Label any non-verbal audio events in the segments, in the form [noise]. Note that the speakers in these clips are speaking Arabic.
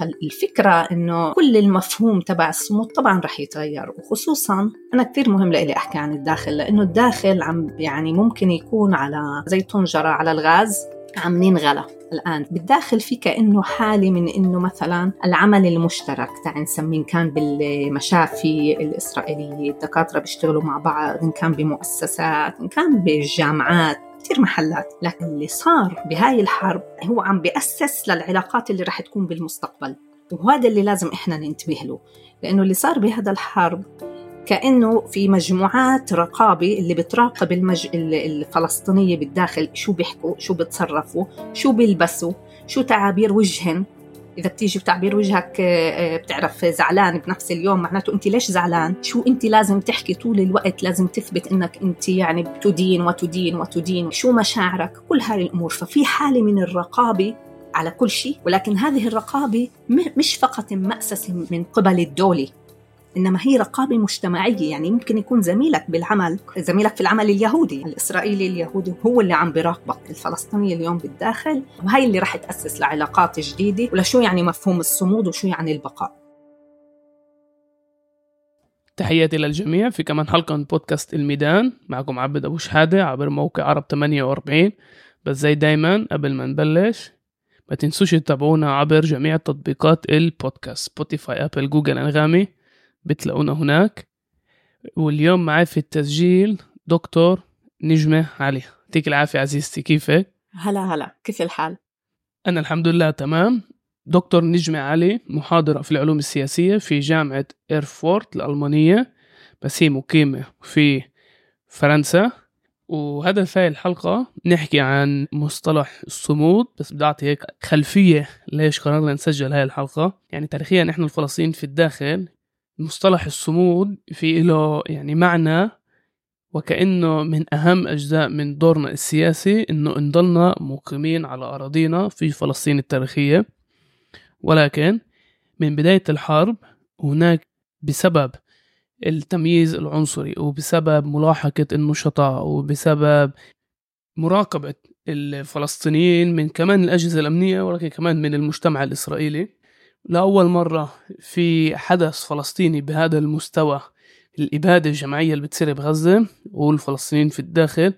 فالفكرة إنه كل المفهوم تبع الصمود طبعا رح يتغير وخصوصا أنا كثير مهم لإلي أحكي عن الداخل لأنه الداخل عم يعني ممكن يكون على زي طنجرة على الغاز عم ننغلى الآن. بالداخل في كأنه حالة من إنه مثلا العمل المشترك تعال نسميه إن كان بالمشافي الإسرائيلية الدكاترة بيشتغلوا مع بعض إن كان بمؤسسات إن كان بالجامعات. كثير محلات لكن اللي صار بهاي الحرب هو عم بيأسس للعلاقات اللي رح تكون بالمستقبل وهذا اللي لازم إحنا ننتبه له لأنه اللي صار بهذا الحرب كأنه في مجموعات رقابة اللي بتراقب المج... الفلسطينية بالداخل شو بيحكوا شو بتصرفوا شو بيلبسوا شو تعابير وجهن إذا بتيجي بتعبير وجهك آه، بتعرف زعلان بنفس اليوم معناته أنت ليش زعلان؟ شو أنت لازم تحكي طول الوقت؟ لازم تثبت إنك أنت يعني تدين وتدين وتدين. شو مشاعرك؟ كل هذه الأمور. ففي حالة من الرقابة على كل شيء ولكن هذه الرقابة مش فقط مأسسة من قبل الدولة. إنما هي رقابة مجتمعية يعني ممكن يكون زميلك بالعمل زميلك في العمل اليهودي. الإسرائيلي اليهودي هو اللي عم بيراقبك الفلسطيني اليوم بالداخل وهي اللي راح تأسس لعلاقات جديدة. ولشو يعني مفهوم الصمود وشو يعني البقاء؟ تحياتي للجميع في كمان حلقة من بودكاست الميدان. معكم عبد أبو شهادة عبر موقع عرب 48 بس زي دايما قبل ما نبلش ما تنسوش تتابعونا عبر جميع تطبيقات البودكاست Spotify Apple Google أنغامي. بتلاقونا هناك. واليوم معي في التسجيل دكتور نجمة علي. يعطيك العافية عزيزتي كيفك؟ هلا هلا كيف الحال؟ أنا الحمد لله تمام. دكتور نجمة علي محاضرة في العلوم السياسية في جامعة إيرفورت الألمانية بس هي مقيمة في فرنسا. وهدف هاي الحلقة نحكي عن مصطلح الصمود بس بدي أعطي هيك خلفية ليش قررنا نسجل هاي الحلقة. يعني تاريخيا إحنا الفلسطينيين في الداخل مصطلح الصمود في له يعني معنى وكأنه من أهم أجزاء من دورنا السياسي إنه نضلنا مقيمين على أراضينا في فلسطين التاريخية. ولكن من بداية الحرب هناك بسبب التمييز العنصري وبسبب ملاحقة النشطاء وبسبب مراقبة الفلسطينيين من كمان الأجهزة الأمنية ولكن كمان من المجتمع الإسرائيلي. لأول مرة في حدث فلسطيني بهذا المستوى الإبادة الجماعية اللي بتصير بغزة والفلسطينيين في الداخل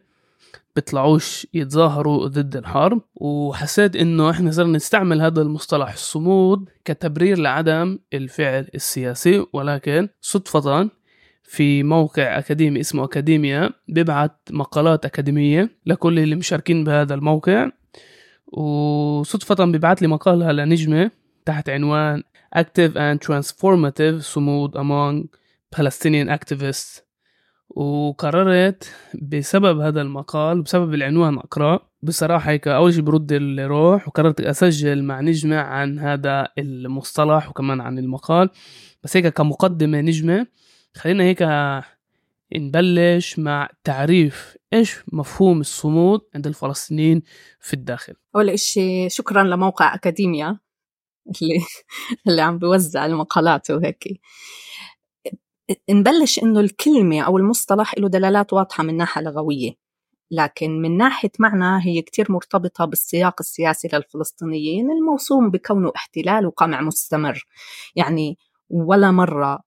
بيطلعوش يتظاهروا ضد الحرب وحسيت إنه إحنا صرنا نستعمل هذا المصطلح الصمود كتبرير لعدم الفعل السياسي ولكن صدفة في موقع أكاديمي اسمه أكاديميا بيبعت مقالات أكاديمية لكل اللي مشاركين بهذا الموقع وصدفة بيبعت لي مقالة لنجمة تحت عنوان Active and Transformative صمود among Palestinian Activists. وقررت بسبب هذا المقال بسبب العنوان أقرأ. بصراحة هيك أول شي برد الروح وقررت أسجل مع نجمة عن هذا المصطلح وكمان عن المقال. بس هيك كمقدمة نجمة خلينا هيك نبلش مع تعريف إيش مفهوم الصمود عند الفلسطينيين في الداخل. أول إشي شكرا لموقع أكاديميا. اللي اللي عم بيوزع المقالات وهيك. نبلش إنه الكلمة أو المصطلح له دلالات واضحة من ناحية لغوية. لكن من ناحية معنى هي كتير مرتبطة بالسياق السياسي للفلسطينيين. الموسوم بكونه احتلال وقمع مستمر. يعني ولا مرة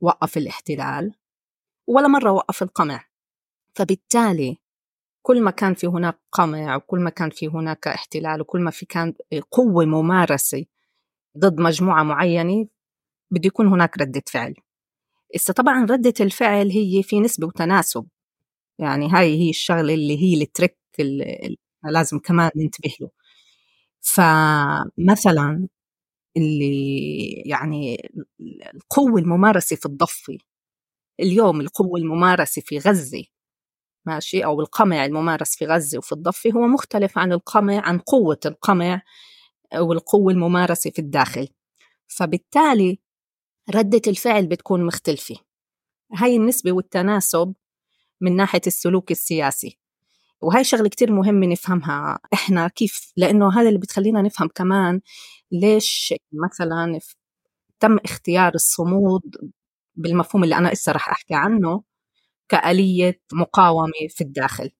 وقف الاحتلال ولا مرة وقف القمع. فبالتالي كل ما كان في هناك قمع وكل ما كان في هناك احتلال وكل ما في كان قوة ممارسة ضد مجموعة معينة بده يكون هناك ردة فعل. إسا طبعا ردة الفعل هي في نسبة وتناسب. يعني هاي هي الشغلة اللي هي الترك اللي لازم كمان ننتبه له. فمثلا اللي يعني القوة الممارسة في الضفة اليوم القوة الممارسة في غزة ماشي أو القمع الممارس في غزة وفي الضفة هو مختلف عن القمع عن قوة القمع والقوة الممارسة في الداخل. فبالتالي ردة الفعل بتكون مختلفة. هاي النسبة والتناسب من ناحية السلوك السياسي. وهي شغلة كتير مهمة نفهمها إحنا كيف لأنه هذا اللي بتخلينا نفهم كمان ليش مثلا تم اختيار الصمود بالمفهوم اللي أنا إسا رح أحكي عنه كآلية مقاومة في الداخل.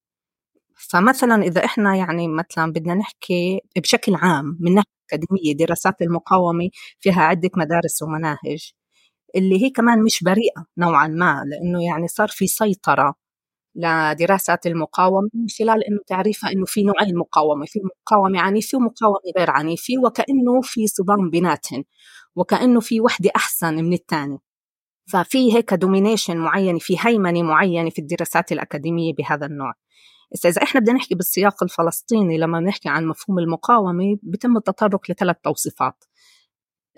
فمثلا إذا إحنا يعني مثلا بدنا نحكي بشكل عام من ناحية الأكاديمية دراسات المقاومة فيها عدة مدارس ومناهج اللي هي كمان مش بريئة نوعا ما لأنه يعني صار في سيطرة لدراسات المقاومة من خلال إنه تعريفها إنه في نوعين مقاومة في مقاومة عنيفة ومقاومة غير عنيفة وكأنه في صدام بيناتهن وكأنه في وحدة أحسن من الثانية ففي هيك دومينيشن معينة في هيمنة معينة في الدراسات الأكاديمية بهذا النوع. إذا إحنا بدنا نحكي بالسياق الفلسطيني لما نحكي عن مفهوم المقاومة بتم التطرق لثلاث توصيفات.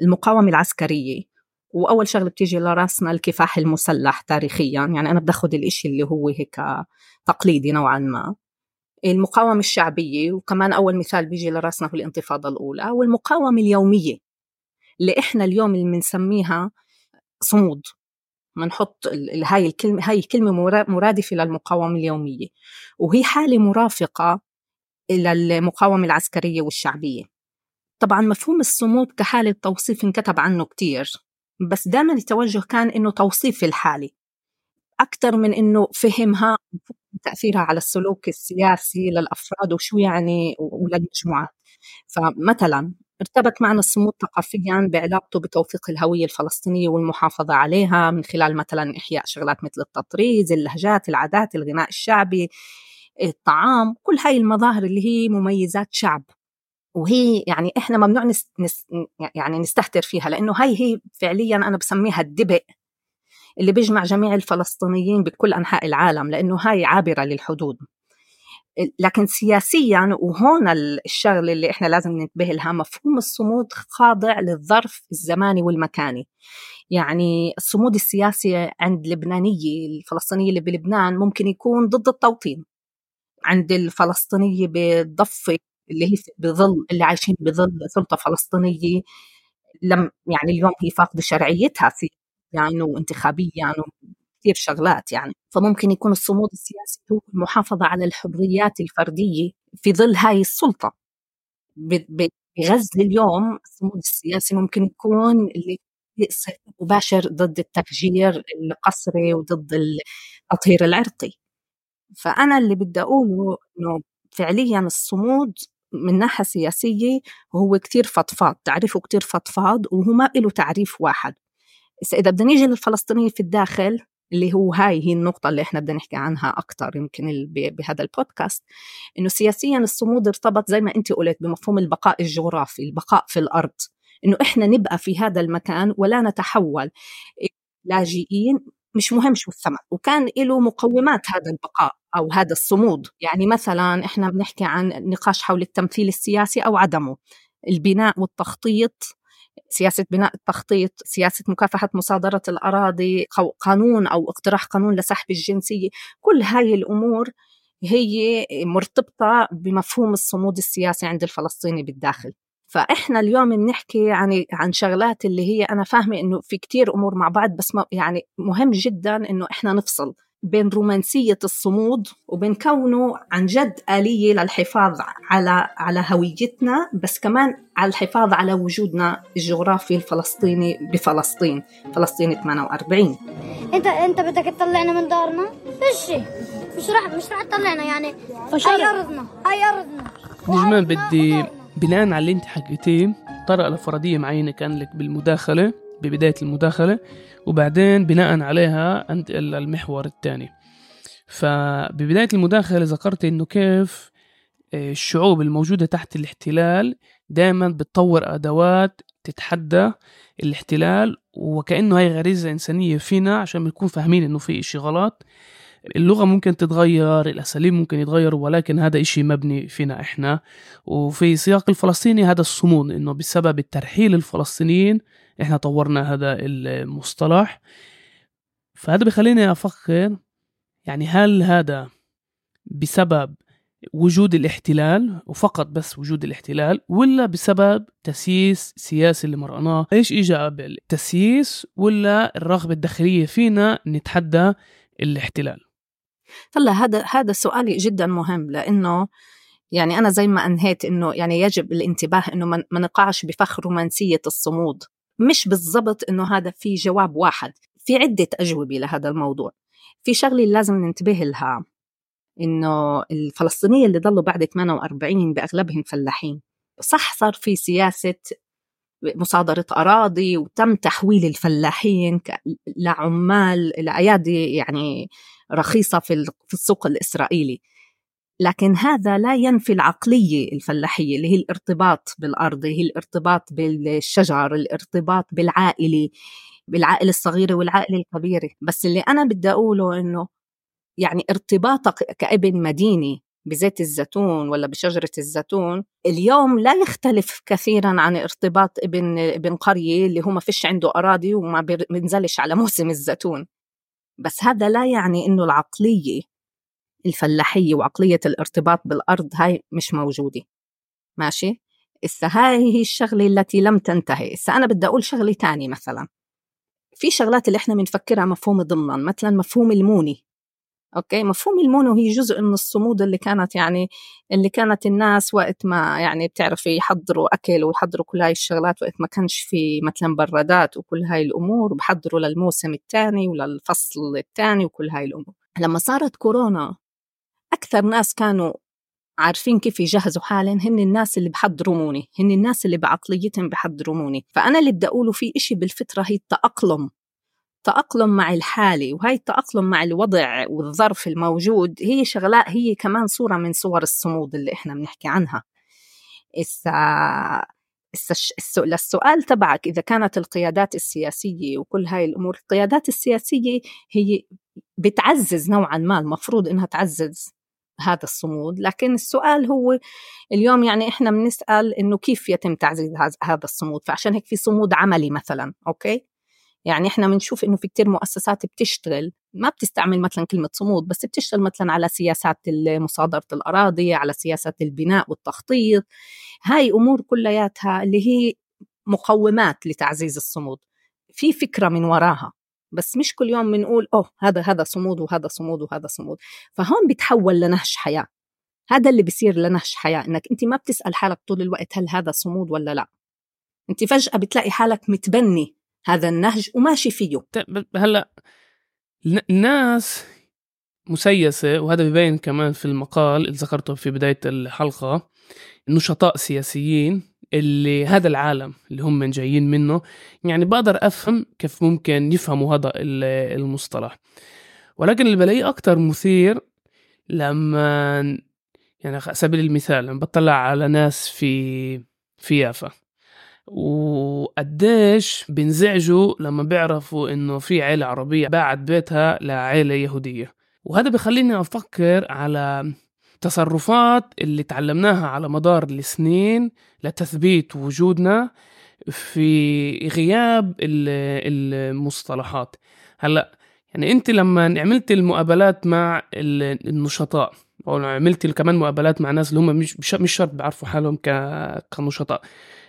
المقاومة العسكرية وأول شغلة بتيجي لرأسنا الكفاح المسلح تاريخيا. يعني أنا بدي الإشي اللي هو هيك تقليدي نوعا ما. المقاومة الشعبية وكمان أول مثال بيجي لرأسنا في الانتفاضة الأولى. والمقاومة اليومية اللي إحنا اليوم اللي بنسميها صمود. بنحط هاي الكلمة هاي كلمة مرادفة للمقاومة اليومية. وهي حالة مرافقة إلى المقاومة العسكرية والشعبية. طبعا مفهوم الصمود كحالة توصيف انكتب عنه كتير بس دائما التوجه كان إنه توصيف الحالة. أكثر من إنه فهمها تأثيرها على السلوك السياسي للأفراد وشو يعني وللمجموعات. فمثلا ارتبط معنا الصمود ثقافيا بعلاقته بتوثيق الهوية الفلسطينية والمحافظة عليها من خلال مثلا إحياء شغلات مثل التطريز اللهجات العادات الغناء الشعبي الطعام كل هاي المظاهر اللي هي مميزات شعب. وهي يعني إحنا ممنوع نس نس يعني نستهتر فيها لأنه هاي هي فعليا أنا بسميها الدبئ اللي بيجمع جميع الفلسطينيين بكل أنحاء العالم لأنه هاي عابرة للحدود. لكن سياسيا وهون الشغلة اللي إحنا لازم ننتبه لها مفهوم الصمود خاضع للظرف الزماني والمكاني. يعني الصمود السياسي عند اللبنانية الفلسطينية اللي بلبنان ممكن يكون ضد التوطين. عند الفلسطينية بالضفة اللي هي بظل اللي عايشين بظل سلطة فلسطينية لم يعني اليوم هي فاقدة شرعيتها في يعني وانتخابيا يعني كثير شغلات يعني. فممكن يكون الصمود السياسي هو المحافظة على الحريات الفردية في ظل هاي السلطة. بغزة اليوم الصمود السياسي ممكن يكون اللي مباشر ضد التفجير القسري وضد التطهير العرقي. فأنا اللي بدي أقوله إنه فعليا الصمود من ناحية سياسية هو كتير فضفاض تعريفه كتير فضفاض وهو ما له تعريف واحد. إذا بدنا نيجي للفلسطينية في الداخل اللي هو هاي هي النقطة اللي إحنا بدنا نحكي عنها أكثر يمكن بهذا البودكاست. إنه سياسيا الصمود ارتبط زي ما أنت قلت بمفهوم البقاء الجغرافي البقاء في الأرض. إنه إحنا نبقى في هذا المكان ولا نتحول. لاجئين مش مهم شو الثمن. وكان له مقومات هذا البقاء أو هذا الصمود. يعني مثلا إحنا بنحكي عن نقاش حول التمثيل السياسي أو عدمه. البناء والتخطيط سياسة بناء التخطيط سياسة مكافحة مصادرة الأراضي قانون أو اقتراح قانون لسحب الجنسية كل هاي الأمور هي مرتبطة بمفهوم الصمود السياسي عند الفلسطيني بالداخل. فإحنا اليوم بنحكي عن عن شغلات اللي هي أنا فاهمة إنه في كتير أمور مع بعض بس يعني مهم جدا إنه إحنا نفصل. بين رومانسية الصمود وبين كونه عن جد آلية للحفاظ على على هويتنا بس كمان على الحفاظ على وجودنا الجغرافي الفلسطيني بفلسطين فلسطين 48 انت انت بدك تطلعنا من دارنا؟ فيش مش راح مش راح تطلعنا يعني. هاي أرضنا. هاي أرضنا. نجمان بدي بناء على اللي انت حكيتيه. طرق لفرضية معينة كان لك بالمداخلة. ببداية المداخلة وبعدين بناء عليها أنت المحور الثاني. فببداية المداخلة ذكرت إنه كيف آه، الشعوب الموجودة تحت الاحتلال دائما بتطور أدوات تتحدى الاحتلال وكأنه هي غريزة إنسانية فينا عشان بنكون فاهمين إنه في إشي غلط. اللغة ممكن تتغير الأساليب ممكن يتغيروا ولكن هذا إشي مبني فينا إحنا. وفي سياق الفلسطيني هذا الصمود إنه بسبب الترحيل الفلسطينيين إحنا طورنا هذا المصطلح. فهذا بخليني أفكر يعني هل هذا بسبب وجود الاحتلال وفقط بس وجود الاحتلال ولا بسبب تسييس سياسي اللي مرقناه؟ إيش اجى قبل تسييس ولا الرغبة الداخلية فينا نتحدى الاحتلال؟ طلع هذا هذا سؤال جدا مهم لأنه يعني أنا زي ما أنهيت إنه يعني يجب الانتباه إنه ما نقعش بفخ رومانسية الصمود. مش بالضبط إنه هذا في جواب واحد في عدة أجوبة لهذا الموضوع. في شغلة لازم ننتبه لها إنه الفلسطينية اللي ضلوا بعد 48 بأغلبهم فلاحين. صح صار في سياسة مصادرة أراضي وتم تحويل الفلاحين لعمال لأيادي يعني رخيصة في السوق الإسرائيلي. لكن هذا لا ينفي العقلية الفلاحية اللي هي الارتباط بالأرض هي الارتباط بالشجر الارتباط بالعائلة بالعائلة الصغيرة والعائلة الكبيرة. بس اللي أنا بدي أقوله إنه يعني ارتباطك كابن مدينة بزيت الزيتون ولا بشجرة الزيتون اليوم لا يختلف كثيرا عن ارتباط ابن ابن قرية اللي هو ما فيش عنده أراضي وما بينزلش على موسم الزيتون. بس هذا لا يعني إنه العقلية الفلاحية وعقلية الارتباط بالأرض هاي مش موجودة. ماشي؟ إسا هاي هي الشغلة التي لم تنتهي. إسا أنا بدي أقول شغلة تانية مثلا. في شغلات اللي إحنا بنفكرها مفهوم ضمنا مثلا مفهوم المونة. أوكي؟ مفهوم المونة هي جزء من الصمود اللي كانت يعني اللي كانت الناس وقت ما يعني بتعرفي يحضروا أكل ويحضروا كل هاي الشغلات وقت ما كانش في مثلا برادات وكل هاي الأمور بحضروا للموسم الثاني وللفصل الثاني وكل هاي الأمور. لما صارت كورونا أكثر ناس كانوا عارفين كيف يجهزوا حالهم هن الناس اللي بحضرموني هن الناس اللي بعقليتهم بحضرموني. فأنا اللي بدي أقوله في إشي بالفطرة هي التأقلم. التأقلم مع الحالة وهي التأقلم مع الوضع والظرف الموجود هي شغلات هي كمان صورة من صور الصمود اللي إحنا بنحكي عنها. إسا للسؤال تبعك إذا كانت القيادات السياسية وكل هاي الأمور القيادات السياسية هي بتعزز نوعا ما المفروض إنها تعزز هذا الصمود لكن السؤال هو اليوم يعني إحنا بنسأل إنه كيف يتم تعزيز هذا الصمود؟ فعشان هيك في صمود عملي مثلا أوكي؟ يعني إحنا بنشوف إنه في كتير مؤسسات بتشتغل ما بتستعمل مثلا كلمة صمود بس بتشتغل مثلا على سياسات مصادرة الأراضي على سياسات البناء والتخطيط. هاي أمور كلياتها اللي هي مقومات لتعزيز الصمود. في فكرة من وراها بس مش كل يوم بنقول أوه هذا هذا صمود وهذا صمود وهذا صمود. فهون بتحول لنهج حياة. هذا اللي بيصير لنهج حياة إنك أنت ما بتسأل حالك طول الوقت هل هذا صمود ولا لا. أنت فجأة بتلاقي حالك متبني. هذا النهج وماشي فيه. هلأ الناس مسيسة وهذا بيبين كمان في المقال اللي ذكرته في بداية الحلقة نشطاء سياسيين اللي هذا العالم اللي هم جايين منه يعني بقدر أفهم كيف ممكن يفهموا هذا المصطلح. ولكن اللي بلاقيه أكتر مثير لما يعني على سبيل المثال لما بطلع على ناس في في يافا. وقديش بينزعجوا لما بيعرفوا إنه في عيلة عربية باعت بيتها لعيلة يهودية. وهذا بخليني أفكر على تصرفات اللي تعلمناها على مدار السنين لتثبيت وجودنا في غياب المصطلحات. هلأ يعني أنت لما عملت المقابلات مع النشطاء أو عملت كمان مقابلات مع ناس اللي هم مش مش شرط بيعرفوا حالهم كنشطاء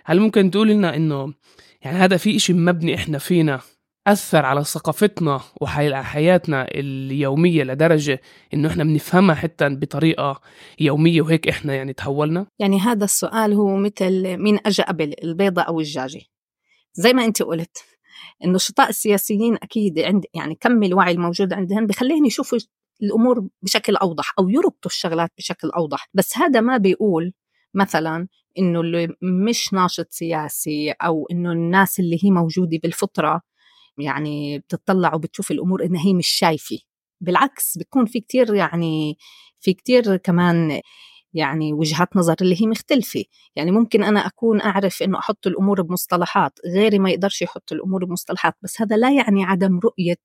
هل ممكن تقول لنا إنه يعني هذا في إشي مبني إحنا فينا أثر على ثقافتنا وحياتنا اليومية لدرجة إنه إحنا بنفهمها حتى بطريقة يومية وهيك إحنا يعني تحولنا؟ يعني هذا السؤال هو مثل مين أجا قبل البيضة أو الدجاجة زي ما أنت قلت النشطاء السياسيين أكيد عند يعني كم الوعي الموجود عندهم بخليهم يشوفوا الأمور بشكل أوضح أو يربطوا الشغلات بشكل أوضح. بس هذا ما بيقول مثلا إنه اللي مش ناشط سياسي أو إنه الناس اللي هي موجودة بالفطرة يعني بتطلع وبتشوف الأمور إنها هي مش شايفة. بالعكس بتكون في كتير يعني في كتير كمان يعني وجهات نظر اللي هي مختلفة. يعني ممكن أنا أكون أعرف أنه أحط الأمور بمصطلحات غيري ما يقدرش يحط الأمور بمصطلحات بس هذا لا يعني عدم رؤية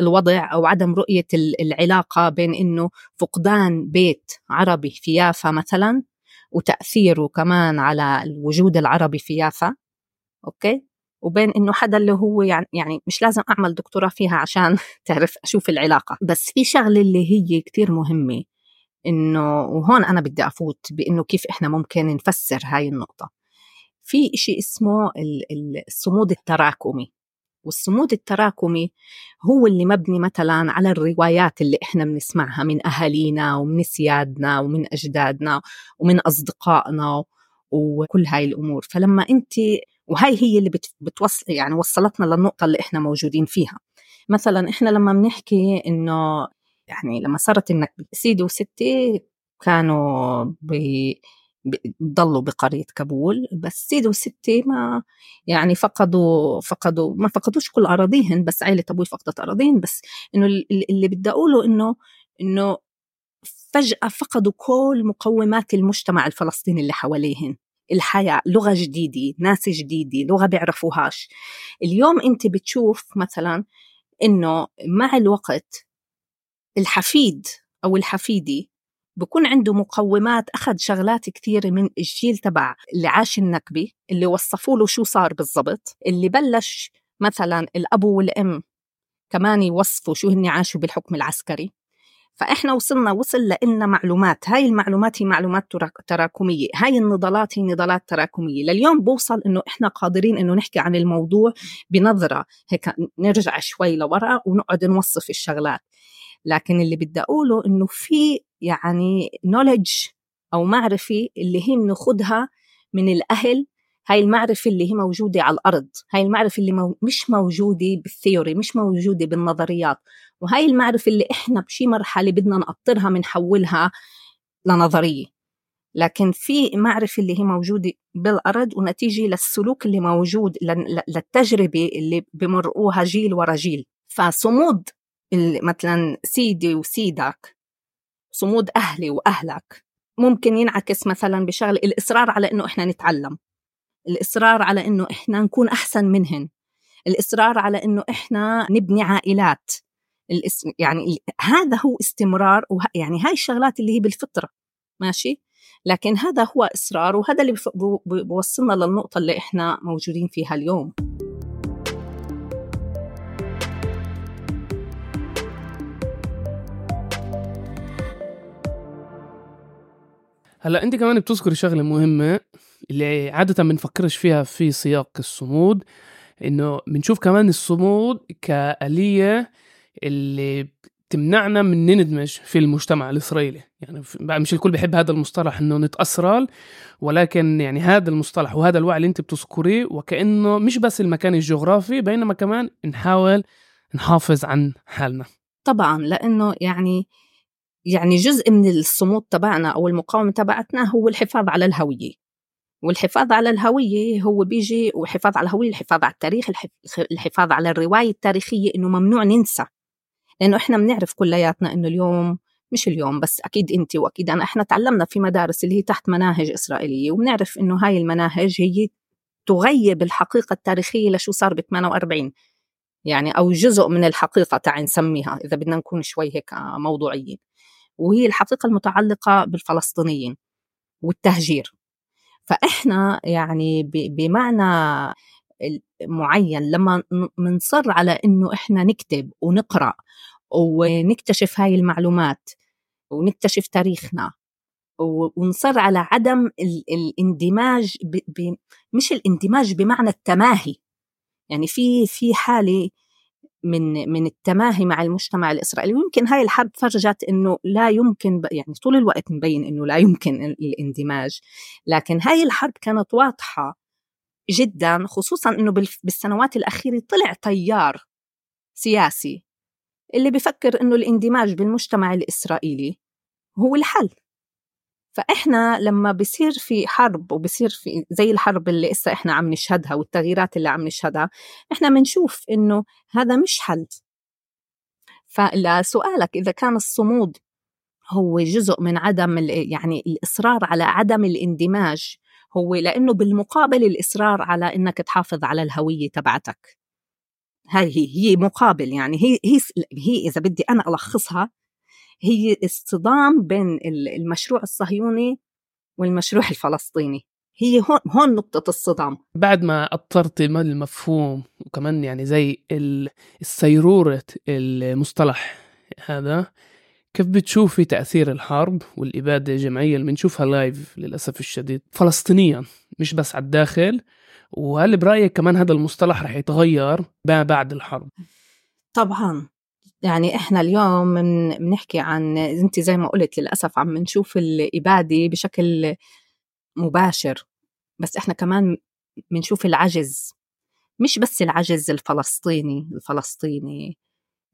الوضع أو عدم رؤية العلاقة بين أنه فقدان بيت عربي في يافا مثلا وتأثيره كمان على الوجود العربي في يافا أوكي؟ وبين إنه حدا اللي هو يعني يعني مش لازم أعمل دكتوراه فيها عشان [laughs] تعرف أشوف العلاقة. بس في شغلة اللي هي كتير مهمة إنه وهون أنا بدي أفوت بإنه كيف إحنا ممكن نفسر هاي النقطة. في إشي اسمه الصمود التراكمي. والصمود التراكمي هو اللي مبني مثلا على الروايات اللي إحنا بنسمعها من أهالينا ومن سيادنا ومن أجدادنا ومن أصدقائنا وكل هاي الأمور. فلما أنت وهي هي اللي بتوصل يعني وصلتنا للنقطة اللي إحنا موجودين فيها. مثلا إحنا لما بنحكي إنه يعني لما صارت إنك سيدي وستي كانوا ضلوا بقرية كابول بس سيدي وستي ما يعني فقدوا فقدوا ما فقدوش كل أراضيهن بس عائلة أبوي فقدت أراضيهن بس إنه اللي بدي أقوله إنه إنه فجأة فقدوا كل مقومات المجتمع الفلسطيني اللي حواليهن. الحياة لغة جديدة ناس جديدة لغة بيعرفوهاش. اليوم أنت بتشوف مثلا إنه مع الوقت الحفيد أو الحفيدة بكون عنده مقومات أخذ شغلات كثيرة من الجيل تبع اللي عاش النكبة اللي وصفوا له شو صار بالضبط اللي بلش مثلا الأبو والأم كمان يوصفوا شو هن عاشوا بالحكم العسكري. فإحنا وصلنا وصل لنا معلومات. هاي المعلومات هي معلومات تراكمية. هاي النضالات هي نضالات تراكمية. لليوم بوصل إنه إحنا قادرين إنه نحكي عن الموضوع بنظرة. هيك نرجع شوي لورا ونقعد نوصف الشغلات. لكن اللي بدي أقوله إنه في يعني نولج أو معرفة اللي هي بناخدها من الأهل هاي المعرفة اللي هي موجودة على الأرض هاي المعرفة اللي مو مش موجودة بالثيوري مش موجودة بالنظريات. وهاي المعرفة اللي إحنا بشي مرحلة بدنا نقطرها منحولها لنظرية. لكن في معرفة اللي هي موجودة بالأرض ونتيجة للسلوك اللي موجود للتجربة اللي بمرقوها جيل ورا جيل. فصمود مثلا سيدي وسيدك صمود أهلي وأهلك. ممكن ينعكس مثلا بشغل الإصرار على إنه إحنا نتعلم. الإصرار على إنه إحنا نكون أحسن منهن. الإصرار على إنه إحنا نبني عائلات. يعني هذا هو استمرار يعني هاي الشغلات اللي هي بالفطرة. ماشي؟ لكن هذا هو إصرار وهذا اللي بوصلنا للنقطة اللي إحنا موجودين فيها اليوم. هلا انت كمان بتذكري شغلة مهمة اللي عادة بنفكرش فيها في سياق الصمود انه بنشوف كمان الصمود كآلية اللي تمنعنا من نندمج في المجتمع الإسرائيلي. يعني مش الكل بيحب هذا المصطلح إنه نتأسرل ولكن يعني هذا المصطلح وهذا الوعي اللي أنت بتذكريه وكأنه مش بس المكان الجغرافي بينما كمان نحاول نحافظ عن حالنا. طبعا لأنه يعني يعني جزء من الصمود تبعنا أو المقاومة تبعتنا هو الحفاظ على الهوية. والحفاظ على الهوية هو بيجي وحفاظ على الهوية الحفاظ على التاريخ الحفاظ على الرواية التاريخية إنه ممنوع ننسى. لأنه إحنا بنعرف كلياتنا إنه اليوم مش اليوم بس أكيد أنت وأكيد أنا. إحنا تعلمنا في مدارس اللي هي تحت مناهج إسرائيلية وبنعرف إنه هاي المناهج هي تغيب الحقيقة التاريخية لشو صار ب 48 يعني أو جزء من الحقيقة تعي نسميها إذا بدنا نكون شوي هيك موضوعيين. وهي الحقيقة المتعلقة بالفلسطينيين والتهجير فإحنا يعني بمعنى معين لما منصر على إنه إحنا نكتب ونقرأ ونكتشف هاي المعلومات ونكتشف تاريخنا ونصر على عدم الاندماج. مش الاندماج بمعنى التماهي يعني في في حالة من من التماهي مع المجتمع الإسرائيلي. ويمكن هاي الحرب فرجت إنه لا يمكن يعني طول الوقت مبين إنه لا يمكن الاندماج. لكن هاي الحرب كانت واضحة جدا خصوصا إنه بالسنوات الأخيرة طلع تيار سياسي اللي بفكر إنه الاندماج بالمجتمع الإسرائيلي هو الحل. فإحنا لما بصير في حرب وبصير في زي الحرب اللي إسا إحنا عم نشهدها والتغييرات اللي عم نشهدها إحنا بنشوف إنه هذا مش حل. فلسؤالك إذا كان الصمود هو جزء من عدم يعني الإصرار على عدم الاندماج هو لأنه بالمقابل الإصرار على إنك تحافظ على الهوية تبعتك. هاي هي هي مقابل يعني هي هي هي إذا بدي أنا ألخصها هي اصطدام بين المشروع الصهيوني والمشروع الفلسطيني. هي هون هون نقطة الصدام. بعد ما أطرت المفهوم وكمان يعني زي السيرورة المصطلح هذا كيف بتشوفي تأثير الحرب والإبادة الجماعية اللي بنشوفها لايف للأسف الشديد فلسطينيا مش بس على الداخل؟ وهل برأيك كمان هذا المصطلح رح يتغير ما بعد الحرب؟ طبعا. يعني إحنا اليوم بنحكي عن انت زي ما قلت للأسف عم نشوف الإبادة بشكل مباشر بس إحنا كمان بنشوف العجز. مش بس العجز الفلسطيني الفلسطيني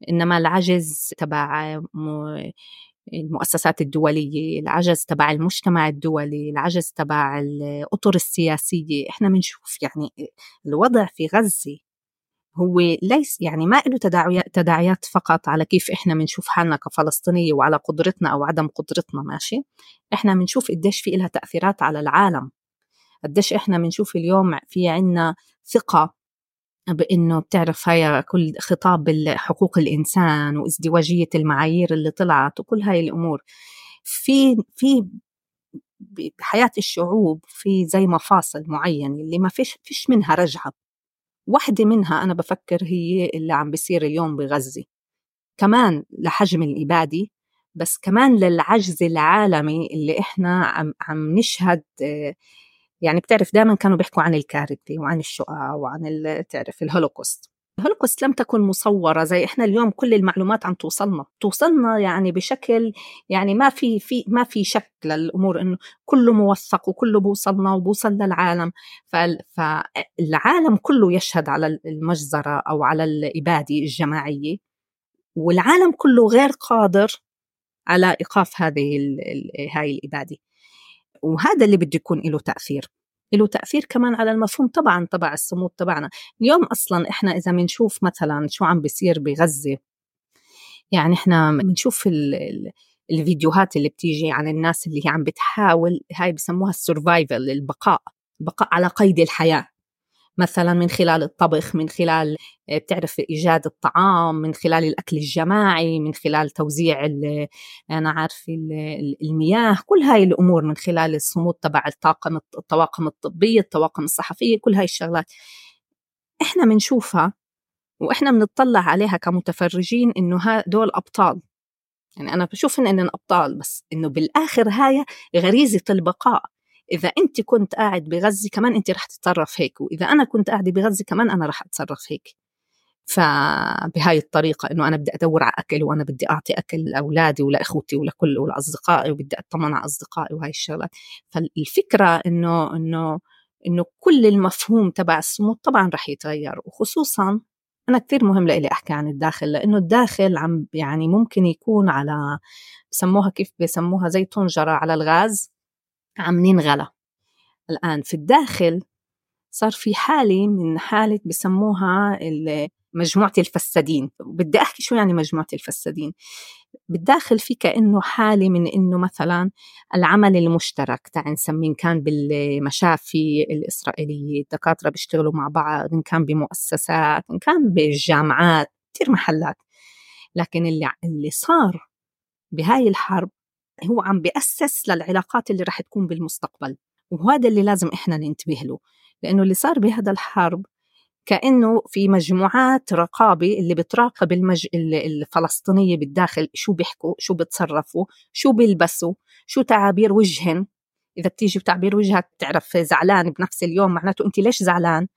إنما العجز تبع المؤسسات الدولية العجز تبع المجتمع الدولي العجز تبع الأطر السياسية. إحنا بنشوف يعني الوضع في غزة. هو ليس يعني ما له تداعيات تداعيات فقط على كيف إحنا بنشوف حالنا كفلسطينية وعلى قدرتنا أو عدم قدرتنا ماشي؟ إحنا بنشوف قديش في لها تأثيرات على العالم. قديش إحنا بنشوف اليوم في عنا ثقة بإنه بتعرف هاي كل خطاب حقوق الإنسان وازدواجية المعايير اللي طلعت وكل هاي الأمور. في في بحياة الشعوب في زي مفاصل معينة اللي ما فيش فيش منها رجعة. واحدة منها أنا بفكر هي اللي عم بيصير اليوم بغزة كمان لحجم الإبادة بس كمان للعجز العالمي اللي إحنا عم, عم نشهد يعني بتعرف دائما كانوا بيحكوا عن الكارثة وعن ال שואה وعن تعرف الهولوكوست. الهولوكوست لم تكن مصورة زي إحنا اليوم كل المعلومات عم توصلنا. توصلنا يعني بشكل يعني ما في في ما في شك للأمور إنه كله موثق وكله بوصلنا وبوصل للعالم فالعالم كله يشهد على المجزرة أو على الإبادة الجماعية والعالم كله غير قادر على إيقاف هذه هاي الإبادة. وهذا اللي بده يكون له تأثير. له تأثير كمان على المفهوم طبعا تبع الصمود تبعنا. اليوم أصلا إحنا إذا بنشوف مثلا شو عم بيصير بغزة يعني إحنا بنشوف الفيديوهات اللي بتيجي عن الناس اللي هي عم بتحاول هاي بسموها ال survival البقاء البقاء على قيد الحياة. مثلا من خلال الطبخ من خلال آه، بتعرف إيجاد الطعام من خلال الأكل الجماعي من خلال توزيع أنا عارف المياه كل هاي الأمور من خلال الصمود تبع الطاقم الطواقم الطبية الطواقم الصحفية كل هاي الشغلات. إحنا بنشوفها وإحنا بنطلع عليها كمتفرجين إنه دول أبطال. يعني أنا بشوف إن أبطال بس إنه بالآخر هاي غريزة البقاء. إذا أنت كنت قاعد بغزة كمان أنت رح تتصرف هيك وإذا أنا كنت قاعدة بغزة كمان أنا رح أتصرف هيك. فبهاي الطريقة إنه أنا بدي أدور على أكل وأنا بدي أعطي أكل لأولادي ولأخوتي ولكل ولأصدقائي وبدي أطمن على أصدقائي وهاي الشغلات. فالفكرة إنه إنه إنه كل المفهوم تبع الصمود طبعا رح يتغير وخصوصا أنا كثير مهم لإلي أحكي عن الداخل لأنه الداخل عم يعني ممكن يكون على بسموها كيف بسموها زي طنجرة على الغاز. عم ننغلى الآن في الداخل صار في حالة من حالة بسموها مجموعة الفسادين. بدي أحكي شو يعني مجموعة الفسادين. بالداخل في كأنه حالة من إنه مثلا العمل المشترك تعال نسميه إن كان بالمشافي الإسرائيلية الدكاترة بيشتغلوا مع بعض إن كان بمؤسسات إن كان بالجامعات كثير محلات. لكن اللي اللي صار بهاي الحرب هو عم بيأسس للعلاقات اللي رح تكون بالمستقبل وهذا اللي لازم إحنا ننتبه له لأنه اللي صار بهذا الحرب كأنه في مجموعات رقابة اللي بتراقب المج... الفلسطينية بالداخل شو بيحكوا شو بتصرفوا شو بيلبسوا شو تعابير وجهن. إذا بتيجي بتعبير وجهك تعرف زعلان بنفس اليوم معناته أنت ليش زعلان؟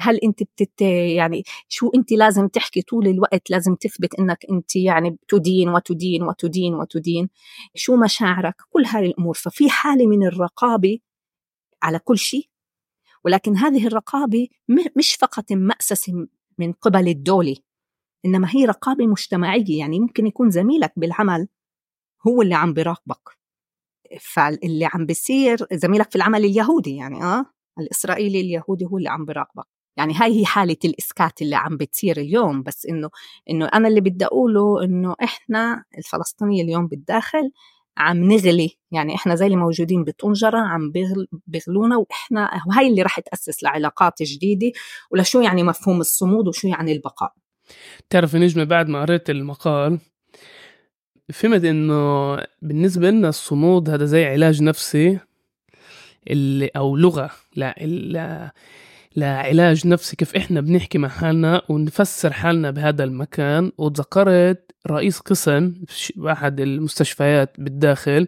هل أنت بتت يعني شو أنت لازم تحكي طول الوقت لازم تثبت إنك أنت يعني تدين وتدين وتدين وتدين؟ شو مشاعرك؟ كل هذه الأمور. ففي حالة من الرقابة على كل شيء ولكن هذه الرقابة مش فقط مأسسة من قبل الدولة إنما هي رقابة مجتمعية. يعني ممكن يكون زميلك بالعمل هو اللي عم بيراقبك. فاللي عم بيصير زميلك في العمل اليهودي يعني آه الإسرائيلي اليهودي هو اللي عم بيراقبك. يعني هاي هي حالة الإسكات اللي عم بتصير اليوم بس إنه إنه أنا اللي بدي أقوله إنه إحنا الفلسطينية اليوم بالداخل عم نغلي يعني إحنا زي اللي موجودين بطنجرة عم بغل بغلونا وإحنا وهي اللي رح تأسس لعلاقات جديدة ولشو يعني مفهوم الصمود وشو يعني البقاء. تعرف نجمة بعد ما قريت المقال فهمت إنه بالنسبة لنا الصمود هذا زي علاج نفسي اللي أو لغة لا لعلاج نفسي كيف إحنا بنحكي مع حالنا ونفسر حالنا بهذا المكان. وتذكرت رئيس قسم بأحد المستشفيات بالداخل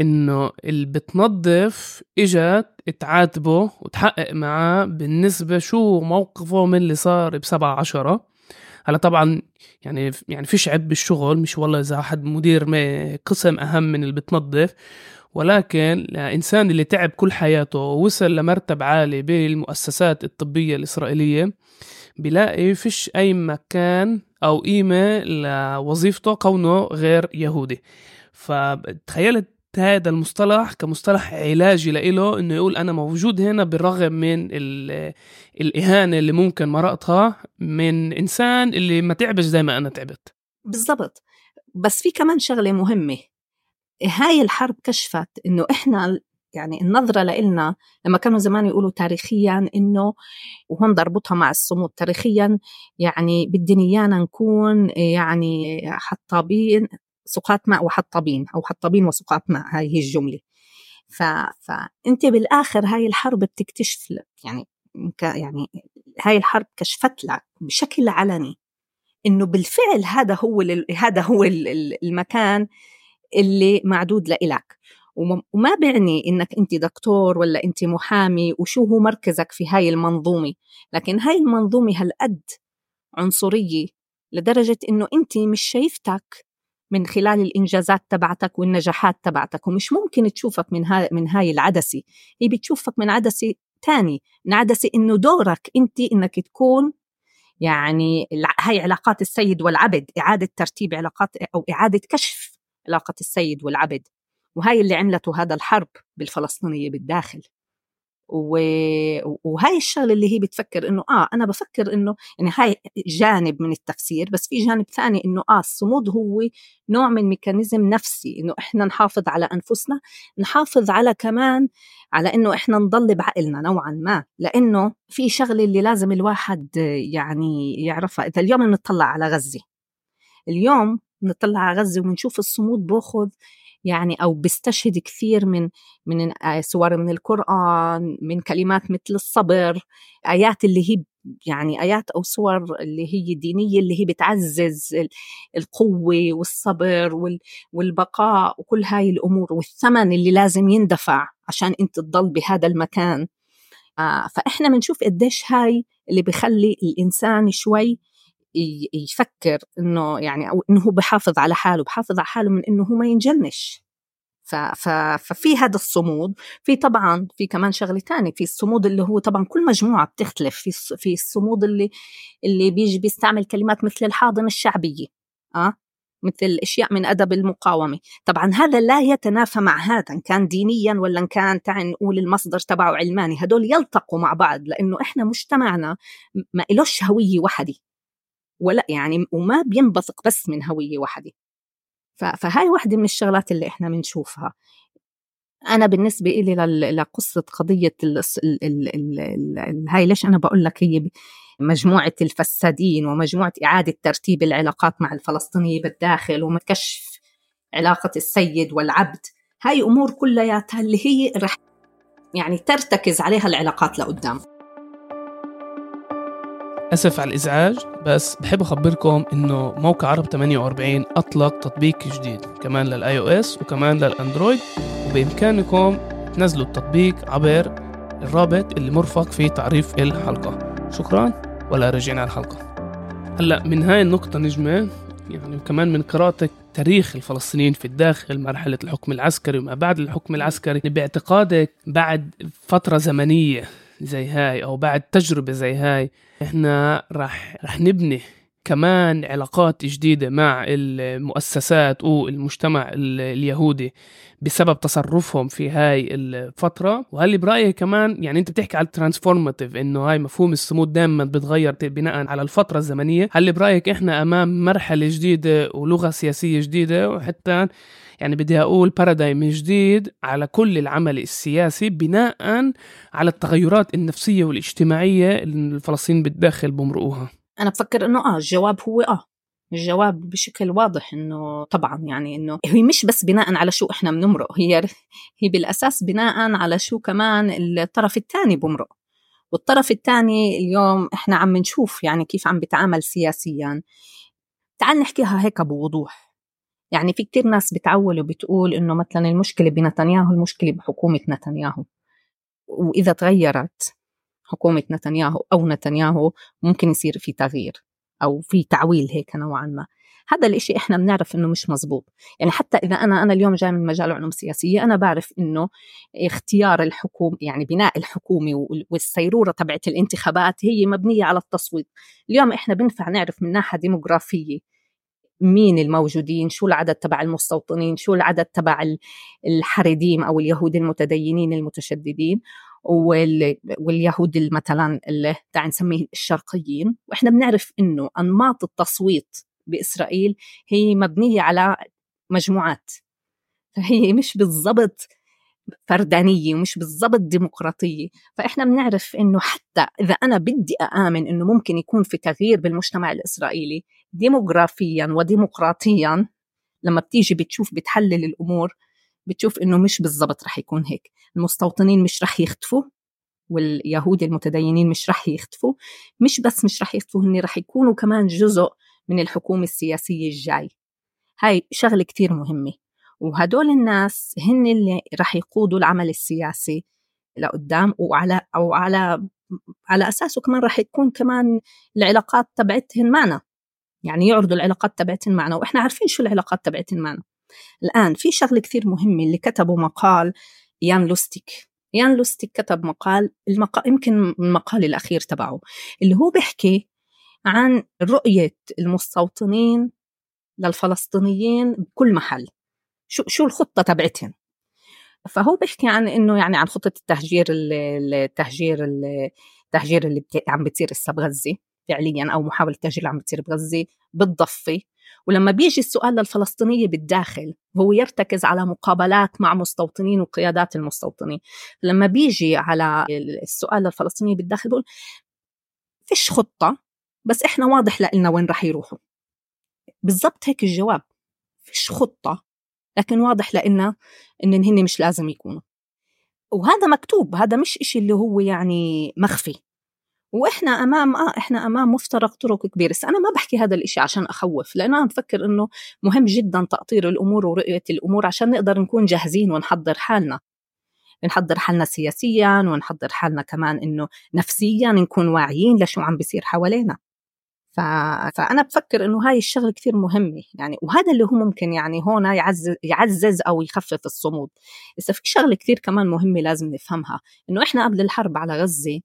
إنه اللي بتنظف إجت تعاتبه وتحقق معاه بالنسبة شو موقفه من اللي صار بسبعة عشرة. هلا طبعا يعني يعني فيش عيب بالشغل مش والله إذا حد مدير قسم أهم من اللي بتنظف. ولكن الإنسان اللي تعب كل حياته ووصل لمرتب عالي بالمؤسسات الطبية الإسرائيلية بلاقي فيش أي مكان أو قيمة لوظيفته كونه غير يهودي. فتخيلت هذا المصطلح كمصطلح علاجي لإله إنه يقول أنا موجود هنا بالرغم من الإهانة اللي ممكن مرقتها من إنسان اللي ما تعبش زي ما أنا تعبت. بالضبط. بس في كمان شغلة مهمة. هاي الحرب كشفت إنه إحنا يعني النظرة لإلنا لما كانوا زمان يقولوا تاريخيا إنه وهون ضربتها مع الصمود تاريخيا يعني بدنا إيانا نكون يعني حطابين سقاط ماء وحطابين أو حطابين وسقاط ماء هاي هي الجملة. ف... فأنت بالآخر هاي الحرب بتكتشف لك يعني يعني هاي الحرب كشفت لك بشكل علني إنه بالفعل هذا هو هذا هو المكان اللي معدود لإلك. وما بعني إنك أنت دكتور ولا أنت محامي وشو هو مركزك في هاي المنظومة لكن هاي المنظومة هالقد عنصرية لدرجة إنه أنت مش شايفتك من خلال الإنجازات تبعتك والنجاحات تبعتك. ومش ممكن تشوفك من هاي من هاي العدسة. هي بتشوفك من عدسة تاني. من عدسة إنه دورك أنت إنك تكون يعني هاي علاقات السيد والعبد. إعادة ترتيب علاقات أو إعادة كشف علاقة السيد والعبد. وهاي اللي عملته هذا الحرب بالفلسطينية بالداخل. وهاي الشغلة اللي هي بتفكر إنه آه أنا بفكر إنه يعني هاي جانب من التفسير بس في جانب ثاني إنه آه الصمود هو نوع من ميكانيزم نفسي إنه إحنا نحافظ على أنفسنا نحافظ على كمان على إنه إحنا نضل بعقلنا نوعا ما لإنه في شغلة اللي لازم الواحد يعني يعرفها إذا اليوم بنطلع على غزة اليوم بنطلع على غزة وبنشوف الصمود بأخذ يعني أو بيستشهد كثير من من سور من القرآن من كلمات مثل الصبر آيات اللي هي يعني آيات أو سور اللي هي دينية اللي هي بتعزز القوة والصبر والبقاء وكل هاي الأمور والثمن اللي لازم يندفع عشان أنت تضل بهذا المكان. آه، فإحنا بنشوف قديش هاي اللي بخلي الإنسان شوي يفكر إنه يعني أو إنه هو بحافظ على حاله بحافظ على حاله من إنه هو ما ينجنش. ففي هذا الصمود. في طبعا في كمان شغلة تانية في الصمود اللي هو طبعا كل مجموعة بتختلف. في في الصمود اللي اللي بيجي بيستعمل كلمات مثل الحاضنة الشعبية آه؟ مثل أشياء من أدب المقاومة. طبعا هذا لا يتنافى مع هذا إن كان دينيا ولا إن كان تعال نقول المصدر تبعه علماني. هدول يلتقوا مع بعض لأنه إحنا مجتمعنا ما إلوش هوية وحدة. ولا يعني وما بينبثق بس من هوية واحدة. فهاي واحدة من الشغلات اللي إحنا بنشوفها أنا بالنسبة إلي لقصة قضية ال ال ال ال ال هاي ليش أنا بقول لك هي مجموعة الفسادين ومجموعة إعادة ترتيب العلاقات مع الفلسطينية بالداخل وكشف علاقة السيد والعبد. هاي أمور كلياتها اللي هي رح يعني ترتكز عليها العلاقات لقدام. أسف على الإزعاج بس بحب أخبركم إنه موقع عرب 48 أطلق تطبيق جديد كمان للآي أو إس وكمان للأندرويد وبإمكانكم تنزلوا التطبيق عبر الرابط اللي مرفق في تعريف الحلقة. شكرا ولا رجعنا على الحلقة. هلأ من هاي النقطة نجمة يعني وكمان من قراءتك تاريخ الفلسطينيين في الداخل مرحلة الحكم العسكري وما بعد الحكم العسكري باعتقادك بعد فترة زمنية زي هاي أو بعد تجربة زي هاي إحنا راح راح نبني كمان علاقات جديدة مع المؤسسات والمجتمع اليهودي بسبب تصرفهم في هاي الفترة. وهل برأيي كمان يعني أنت بتحكي على ال transformative إنه هاي مفهوم الصمود دائما بتغير بناء على الفترة الزمنية؟ هل برأيك إحنا أمام مرحلة جديدة ولغة سياسية جديدة وحتى يعني بدي أقول بارادايم جديد على كل العمل السياسي بناء على التغيرات النفسية والاجتماعية اللي الفلسطينيين بالداخل بمرقوها. أنا بفكر إنه آه الجواب هو آه. الجواب بشكل واضح إنه طبعا يعني إنه هي مش بس بناء على شو إحنا بنمرق هي هي بالأساس بناء على شو كمان الطرف الثاني بمرق. والطرف الثاني اليوم إحنا عم نشوف يعني كيف عم بيتعامل سياسيا. تعال نحكيها هيك بوضوح. يعني في كتير ناس بتعول وبتقول إنه مثلا المشكلة بنتنياهو المشكلة بحكومة نتنياهو. وإذا تغيرت حكومة نتنياهو أو نتنياهو ممكن يصير في تغيير أو في تعويل هيك نوعا ما. هذا الإشي إحنا بنعرف إنه مش مزبوط. يعني حتى إذا أنا أنا اليوم جاي من مجال العلوم السياسية أنا بعرف إنه اختيار الحكومة يعني بناء الحكومة والسيرورة تبعت الانتخابات هي مبنية على التصويت. اليوم إحنا بنفع نعرف من ناحية ديموغرافية مين الموجودين؟ شو العدد تبع المستوطنين؟ شو العدد تبع الحريديم أو اليهود المتدينين المتشددين؟ واليهود مثلا اللي تعال نسميه الشرقيين. وإحنا بنعرف إنه أنماط التصويت بإسرائيل هي مبنية على مجموعات. فهي مش بالضبط فردانية ومش بالضبط ديمقراطية. فإحنا بنعرف إنه حتى إذا أنا بدي أآمن إنه ممكن يكون في تغيير بالمجتمع الإسرائيلي ديموغرافيا وديمقراطيا لما بتيجي بتشوف بتحلل الأمور بتشوف إنه مش بالضبط رح يكون هيك. المستوطنين مش رح يختفوا واليهود المتدينين مش رح يختفوا. مش بس مش رح يختفوا هن رح يكونوا كمان جزء من الحكومة السياسية الجاي. هاي شغلة كتير مهمة. وهدول الناس هن اللي رح يقودوا العمل السياسي لقدام وعلى أو على على أساسه كمان رح يكون كمان العلاقات تبعتهن معنا. يعني يعرضوا العلاقات تبعتهن معنا وإحنا عارفين شو العلاقات تبعتهن معنا. الآن في شغلة كثير مهمة اللي كتبوا مقال يان لوستيك. يان لوستيك كتب مقال المقال يمكن المقال الأخير تبعه اللي هو بيحكي عن رؤية المستوطنين للفلسطينيين بكل محل. شو شو الخطة تبعتهم فهو بيحكي عن إنه يعني عن خطة التهجير التهجير التهجير اللي عم بتصير هسه بغزة فعليا أو محاولة التهجير اللي عم بتصير بغزة بالضفة ولما بيجي السؤال للفلسطينية بالداخل هو يرتكز على مقابلات مع مستوطنين وقيادات المستوطنين. لما بيجي على السؤال للفلسطينية بالداخل بقول فيش خطة بس إحنا واضح لنا وين رح يروحوا. بالضبط هيك الجواب فيش خطة لكن واضح لنا إن هن مش لازم يكونوا. وهذا مكتوب هذا مش إشي اللي هو يعني مخفي. وإحنا أمام آه إحنا أمام مفترق طرق كبير بس أنا ما بحكي هذا الإشي عشان أخوف لأنه أنا بفكر إنه مهم جدا تأطير الأمور ورؤية الأمور عشان نقدر نكون جاهزين ونحضر حالنا. نحضر حالنا سياسيا ونحضر حالنا كمان إنه نفسيا نكون واعيين لشو عم بيصير حوالينا. ف... فأنا بفكر إنه هاي الشغلة كثير مهمة. يعني وهذا اللي هو ممكن يعني هون يعزز يعزز أو يخفف الصمود. بس في شغلة كثير كمان مهمة لازم نفهمها. إنه إحنا قبل الحرب على غزة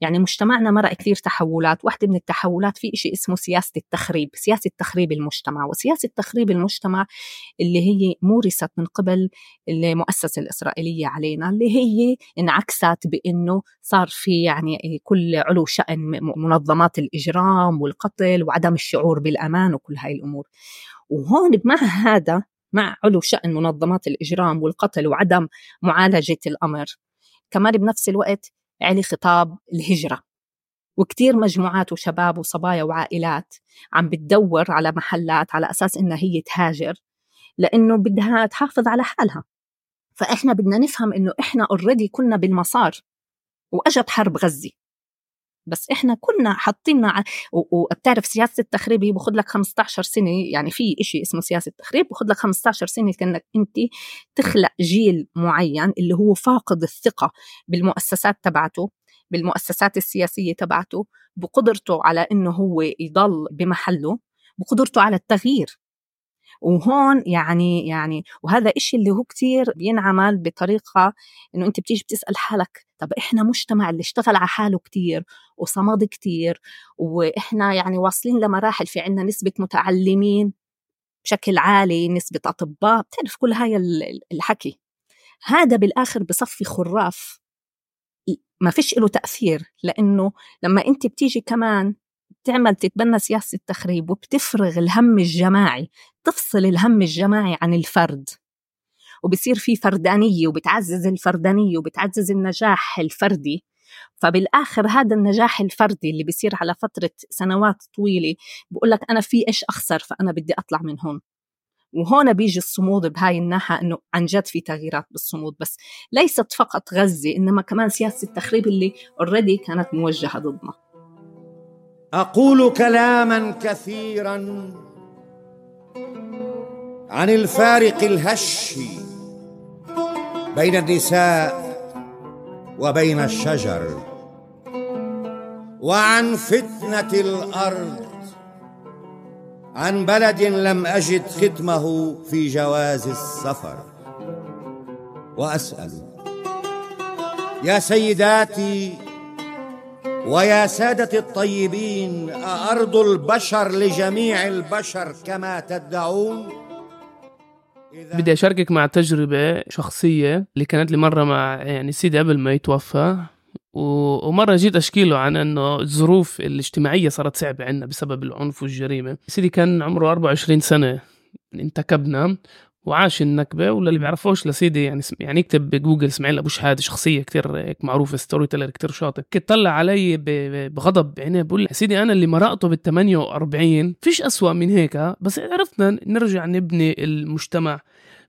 يعني مجتمعنا مرق كثير تحولات. واحدة من التحولات في شيء اسمه سياسة التخريب سياسة تخريب المجتمع. وسياسة تخريب المجتمع اللي هي مورست من قبل المؤسسة الإسرائيلية علينا اللي هي انعكست بأنه صار في يعني كل علو شأن منظمات الإجرام والقتل وعدم الشعور بالأمان وكل هاي الأمور. وهون مع هذا مع علو شأن منظمات الإجرام والقتل وعدم معالجة الأمر كمان بنفس الوقت علي خطاب الهجرة. وكتير مجموعات وشباب وصبايا وعائلات عم بتدور على محلات على أساس إنها هي تهاجر لأنه بدها تحافظ على حالها. فإحنا بدنا نفهم إنه إحنا اوريدي كنا بالمسار وأجت حرب غزة. بس إحنا كنا حاطيننا وبتعرف سياسة التخريب هي باخذ لك 15 سنة يعني في شيء اسمه سياسة التخريب باخذ لك 15 سنة كأنك أنت تخلق جيل معين اللي هو فاقد الثقة بالمؤسسات تبعته بالمؤسسات السياسية تبعته بقدرته على إنه هو يضل بمحله بقدرته على التغيير. وهون يعني يعني وهذا إشي اللي هو كتير بينعمل بطريقة إنه أنت بتيجي بتسأل حالك طب إحنا مجتمع اللي اشتغل على حاله كتير وصمد كتير وإحنا يعني واصلين لمراحل في عنا نسبة متعلمين بشكل عالي نسبة أطباء بتعرف كل هاي الحكي. هذا بالآخر بصفي خراف ما فيش له تأثير لأنه لما أنت بتيجي كمان بتعمل تتبنى سياسة التخريب وبتفرغ الهم الجماعي تفصل الهم الجماعي عن الفرد. وبصير في فردانية وبتعزز الفردانية وبتعزز النجاح الفردي. فبالآخر هذا النجاح الفردي اللي بيصير على فترة سنوات طويلة بقول لك أنا في إيش أخسر فأنا بدي أطلع من هون. وهون بيجي الصمود بهاي الناحية إنه عن جد في تغييرات بالصمود بس ليست فقط غزة إنما كمان سياسة التخريب اللي already كانت موجهة ضدنا. أقول كلاما كثيرا عن الفارق الهش بين النساء وبين الشجر وعن فتنة الأرض. عن بلد لم أجد ختمه في جواز السفر. وأسأل يا سيداتي ويا سادة الطيبين أأرض البشر لجميع البشر كما تدعون؟ بدي أشاركك مع تجربة شخصية اللي كانت لي مرة مع يعني سيدي قبل ما يتوفى. ومرة جيت أشكي له عن أنه الظروف الاجتماعية صارت صعبة عنا بسبب العنف والجريمة. سيدي كان عمره 24 سنة انتكبنا. وعاش النكبة وللي بيعرفوش لسيدي يعني يعني يكتب بجوجل إسماعيل أبو شحادة شخصية كتير هيك معروفة story teller كتير شاطر. كنت طلع علي بغضب بعينيه بقول سيدي أنا اللي مرقته بال 48 فيش أسوأ من هيك بس عرفنا نرجع نبني المجتمع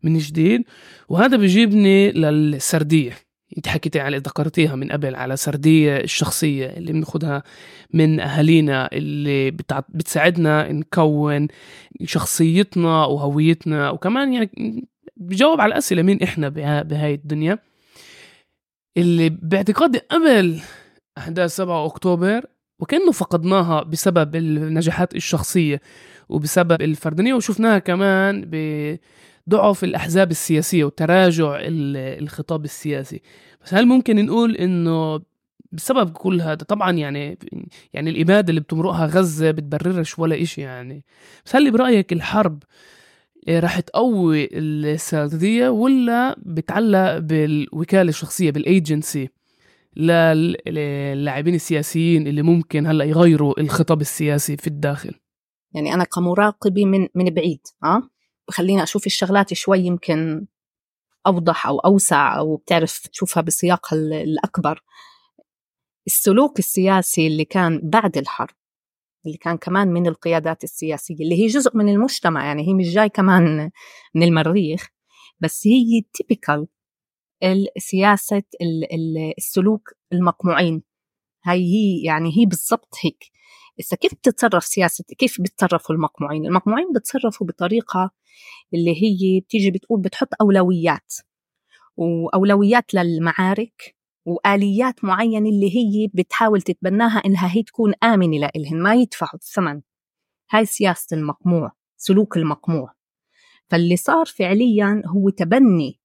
من جديد وهذا بيجيبني للسردية. انت حكيتي على ذكرتيها من قبل على سردية الشخصية اللي بناخدها من أهالينا اللي بتساعدنا نكون شخصيتنا وهويتنا وكمان يعني بجاوب على الأسئلة مين إحنا بهاي الدنيا. اللي باعتقادي قبل أحداث 7 أكتوبر وكأنه فقدناها بسبب النجاحات الشخصية وبسبب الفردانية وشفناها كمان ب ضعف الأحزاب السياسية وتراجع الخطاب السياسي. بس هل ممكن نقول إنه بسبب كل هذا طبعا يعني يعني الإبادة اللي بتمرقها غزة بتبررش ولا إشي يعني. بس هل برأيك الحرب راح تقوي السردية ولا بتعلق بالوكالة الشخصية بالايجنسي للاعبين السياسيين اللي ممكن هلأ يغيروا الخطاب السياسي في الداخل؟ يعني أنا كمراقبة من من بعيد آه بخليني أشوف الشغلات شوي يمكن أوضح أو أوسع أو بتعرف تشوفها بسياقها الأكبر. السلوك السياسي اللي كان بعد الحرب اللي كان كمان من القيادات السياسية اللي هي جزء من المجتمع يعني هي مش جاي كمان من المريخ بس هي تيبيكال سياسة السلوك المقموعين. هاي هي يعني هي بالضبط هيك. إذا كيف بتتصرف سياسة كيف بيتصرفوا المقموعين؟ المقموعين بتصرفوا بطريقة اللي هي بتيجي بتقول بتحط أولويات وأولويات للمعارك وآليات معينة اللي هي بتحاول تتبناها إنها هي تكون آمنة لإلهن ما يدفعوا الثمن. هاي سياسة المقموع سلوك المقموع. فاللي صار فعليا هو تبني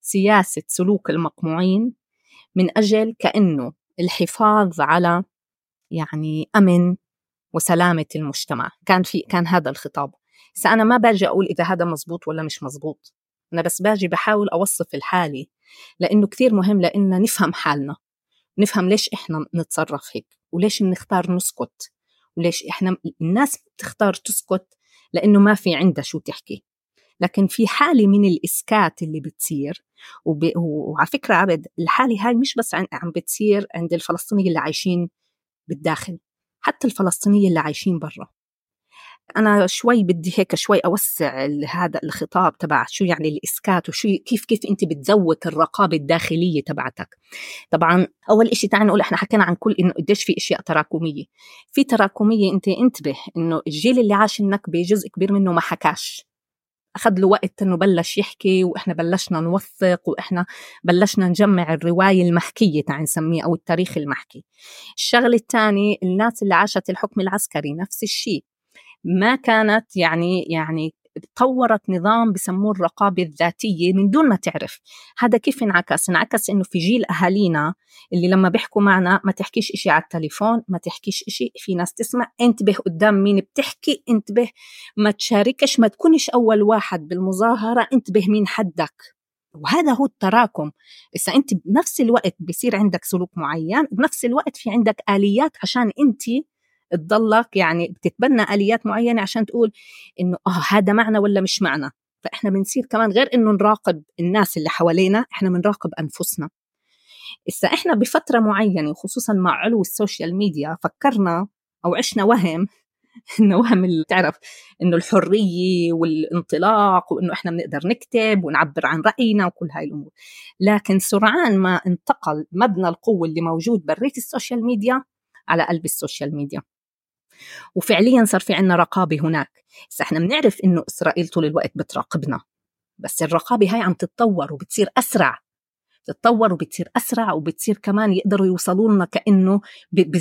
سياسة سلوك المقموعين من أجل كأنه الحفاظ على يعني أمن وسلامة المجتمع. كان في كان هذا الخطاب. بس أنا ما باجي أقول إذا هذا مزبوط ولا مش مزبوط. أنا بس باجي بحاول أوصف الحالة لأنه كثير مهم لأننا نفهم حالنا. نفهم ليش إحنا نتصرف هيك وليش بنختار نسكت وليش إحنا الناس بتختار تسكت لأنه ما في عندها شو تحكي. لكن في حالة من الإسكات اللي بتصير وب... وعلى فكرة عبد الحالة هاي مش بس عم بتصير عند الفلسطينيين اللي عايشين بالداخل حتى الفلسطينية اللي عايشين برا. أنا شوي بدي هيك شوي أوسع هذا الخطاب تبع شو يعني الإسكات وشو كيف كيف أنت بتزود الرقابة الداخلية تبعتك. طبعا أول إشي تعال نقول إحنا حكينا عن كل إنه قديش في أشياء تراكمية. في تراكمية أنت انتبه إنه الجيل اللي عاش النكبة جزء كبير منه ما حكاش. أخذ له وقت إنه بلش يحكي وإحنا بلشنا نوثق وإحنا بلشنا نجمع الرواية المحكية تعال نسميه أو التاريخ المحكي. الشغلة الثانية الناس اللي عاشت الحكم العسكري نفس الشيء. ما كانت يعني يعني طورت نظام بسموه الرقابة الذاتية من دون ما تعرف. هذا كيف انعكس؟ انعكس إنه في جيل أهالينا اللي لما بيحكوا معنا ما تحكيش إشي على التليفون ما تحكيش إشي في ناس تسمع انتبه قدام مين بتحكي انتبه ما تشاركش ما تكونش أول واحد بالمظاهرة انتبه مين حدك. وهذا هو التراكم. إذا أنت بنفس الوقت بصير عندك سلوك معين بنفس الوقت في عندك آليات عشان أنت تضلك يعني بتتبنى آليات معينة عشان تقول إنه آه هذا معنا ولا مش معنا؟ فإحنا بنصير كمان غير إنه نراقب الناس اللي حوالينا إحنا بنراقب أنفسنا. إذا إحنا بفترة معينة وخصوصا مع علو ال social media فكرنا أو عشنا وهم [laughs] إنه وهم اللي تعرف إنه الحرية والانطلاق وإنه إحنا بنقدر نكتب ونعبر عن رأينا وكل هاي الأمور. لكن سرعان ما انتقل مبنى القوة اللي موجود بريت ال social media على قلب ال social media. وفعليا صار في عنا رقابة هناك. بس إحنا بنعرف إنه إسرائيل طول الوقت بتراقبنا. بس الرقابة هاي عم تتطور وبتصير أسرع. بتتطور وبتصير أسرع وبتصير كمان يقدروا يوصلوا لنا كأنه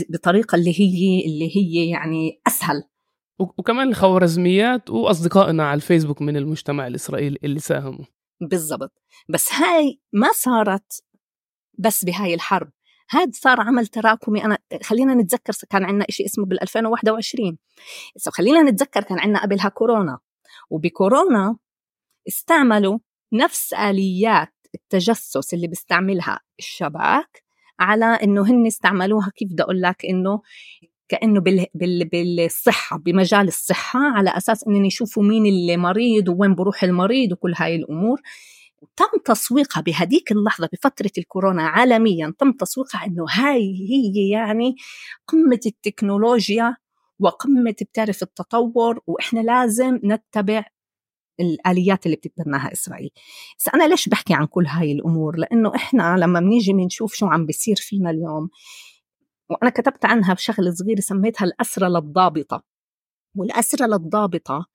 بطريقة اللي هي اللي هي يعني أسهل. وكمان الخوارزميات وأصدقائنا على الفيسبوك من المجتمع الإسرائيلي اللي ساهموا. بالضبط. بس هاي ما صارت بس بهاي الحرب. هذا صار عمل تراكمي. أنا خلينا نتذكر كان عندنا شيء اسمه بال 2021 خلينا نتذكر كان عندنا قبلها كورونا. وبكورونا استعملوا نفس آليات التجسس اللي بيستعملها الشباك على إنه هن استعملوها. كيف بدي أقول لك؟ إنه كأنه بال... بال... بالصحة بمجال الصحة على أساس إنهم يشوفوا مين اللي مريض وين بروح المريض وكل هاي الأمور. تم تسويقها بهديك اللحظة بفترة الكورونا عالميا تم تسويقها أنه هاي هي يعني قمة التكنولوجيا وقمة بتعرف التطور وإحنا لازم نتبع الآليات اللي بتتبناها إسرائيل. بس أنا ليش بحكي عن كل هاي الأمور؟ لأنه إحنا لما بنيجي بنشوف شو عم بيصير فينا اليوم وأنا كتبت عنها بشغل صغير سميتها الأسرة للضابطة. والأسرة للضابطة